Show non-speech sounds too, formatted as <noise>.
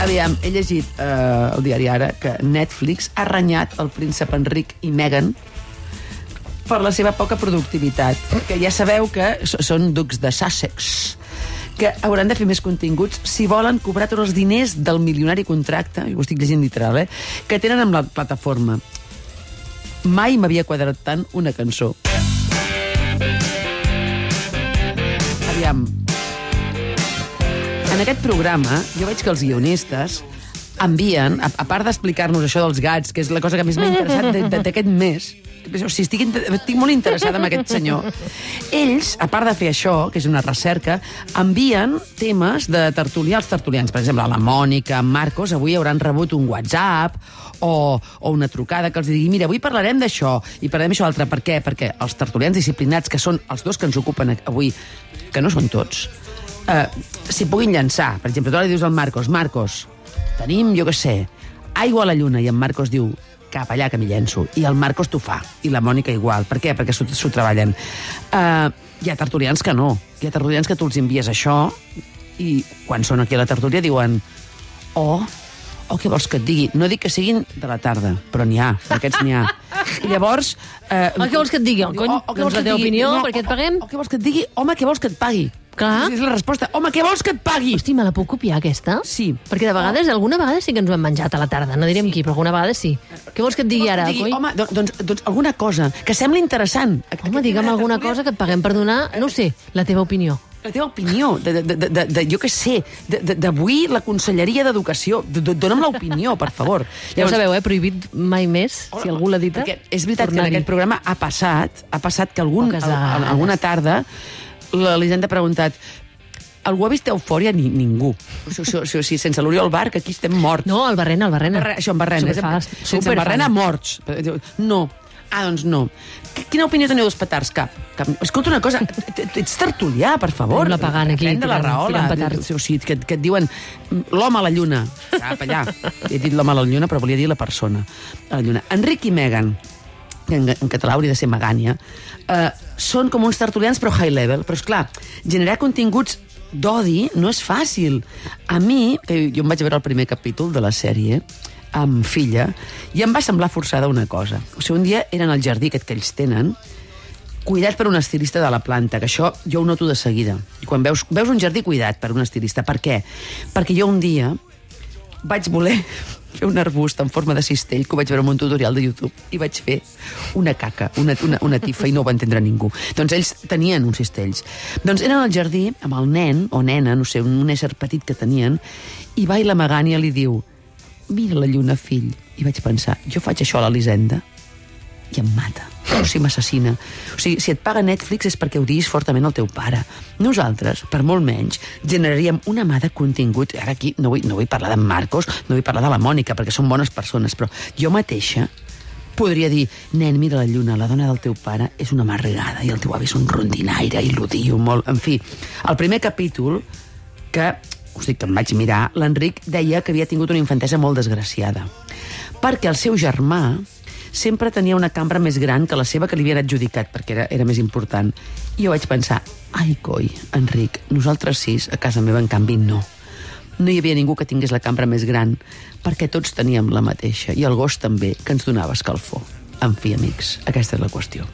Aviam, he llegit eh, el diari Ara que Netflix ha renyat el príncep Enric i Meghan per la seva poca productivitat. Que ja sabeu que són ducs de Sussex que hauran de fer més continguts si volen cobrar tots els diners del milionari contracte, i ho estic llegint literal, eh, que tenen amb la plataforma. Mai m'havia quadrat tant una cançó. En aquest programa, jo veig que els guionistes envien, a, a part d'explicar-nos això dels gats, que és la cosa que més m'ha interessat d'aquest mes, o sigui, estic, estic molt interessada en aquest senyor. Ells, a part de fer això, que és una recerca, envien temes de tertulià als tertulians. Per exemple, la Mònica, Marcos, avui hauran rebut un WhatsApp o, o una trucada que els digui mira, avui parlarem d'això i parlarem d'això altre. Per què? Perquè els tertulians disciplinats, que són els dos que ens ocupen avui, que no són tots, eh, s'hi puguin llançar. Per exemple, tu ara dius al Marcos, Marcos, tenim, jo què sé, aigua a la lluna, i en Marcos diu, cap allà que m'hi llenço. I el Marcos t'ho fa, i la Mònica igual. Per què? Perquè s'ho treballen. Uh, hi ha tertulians que no. Hi ha tertulians que tu els envies això i quan són aquí a la tertúlia diuen oh, o què vols que et digui? No dic que siguin de la tarda, però n'hi ha, d'aquests n'hi ha. I <laughs> llavors... Eh, O què vols que et digui? Oh, cony, o, o què doncs la que teva digui? opinió, per què et o- paguem? O, o què vols que et digui? Home, què vols que et pagui? Clar. És la resposta. Home, què vols que et pagui? Hosti, me la puc copiar, aquesta? Sí. Perquè de vegades, alguna vegada sí que ens ho hem menjat a la tarda, no direm qui, però alguna vegada sí. Què vols que et digui ara, digui, coi? Home, doncs, doncs, doncs alguna cosa que sembli interessant. Home, digue'm alguna cosa que et paguem per donar, no sé, la teva opinió. La teva opinió, de, de, de, de, de jo què sé, d'avui la Conselleria d'Educació. De- de- Dóna'm l'opinió, per favor. <laughs> Ja ho sabeu, eh? Prohibit mai més, si algú l'ha dit. És veritat que en aquest programa ha passat, ha passat que algun, al, vegades. alguna tarda l'Elisenda ha preguntat algú ha vist eufòria? Ni, ningú. O sigui, o sigui, sense l'Oriol Bar, que aquí estem morts. No, el Barrena, el Barrena. Barre, això en Barrena. Superfans, Sense en. Barrena, morts. No. Ah, doncs no. Qu- Quina opinió teniu dels petards? Cap. Cap. Escolta una cosa, ets tertulià, per favor. Tenim la pagant aquí, Pren de la raola. O sigui, que, que et diuen l'home a la lluna. Cap allà. He dit l'home a la lluna, però volia dir la persona a la lluna. Enric i Megan, que en, en català hauria de ser Megània, eh, són com uns tertulians però high level. Però, és clar, generar continguts d'odi no és fàcil. A mi, que jo em vaig veure el primer capítol de la sèrie, amb filla, i em va semblar forçada una cosa. O sigui, un dia eren al jardí aquest que ells tenen, cuidat per un estilista de la planta, que això jo ho noto de seguida. I quan veus, veus un jardí cuidat per un estilista, per què? Perquè jo un dia vaig voler fer un arbust en forma de cistell, que ho vaig veure en un tutorial de YouTube, i vaig fer una caca, una, una, una tifa, i no ho va entendre ningú. Doncs ells tenien uns cistells. Doncs eren al jardí amb el nen, o nena, no sé, un ésser petit que tenien, i va i la Megània li diu mira la lluna, fill. I vaig pensar, jo faig això a l'Elisenda i em mata. O sigui, m'assassina. O sigui, si et paga Netflix és perquè odies fortament el teu pare. Nosaltres, per molt menys, generaríem una mà de contingut. Ara aquí no vull, no vull parlar d'en Marcos, no vull parlar de la Mònica, perquè són bones persones, però jo mateixa podria dir, nen, mira la lluna, la dona del teu pare és una amargada i el teu avi és un rondinaire i l'odio molt... En fi, el primer capítol, que us dic que em vaig mirar, l'Enric deia que havia tingut una infantesa molt desgraciada. Perquè el seu germà sempre tenia una cambra més gran que la seva que li havien adjudicat, perquè era, era més important. I jo vaig pensar, ai, coi, Enric, nosaltres sis, a casa meva, en canvi, no. No hi havia ningú que tingués la cambra més gran, perquè tots teníem la mateixa, i el gos també, que ens donava escalfor. En fi, amics, aquesta és la qüestió.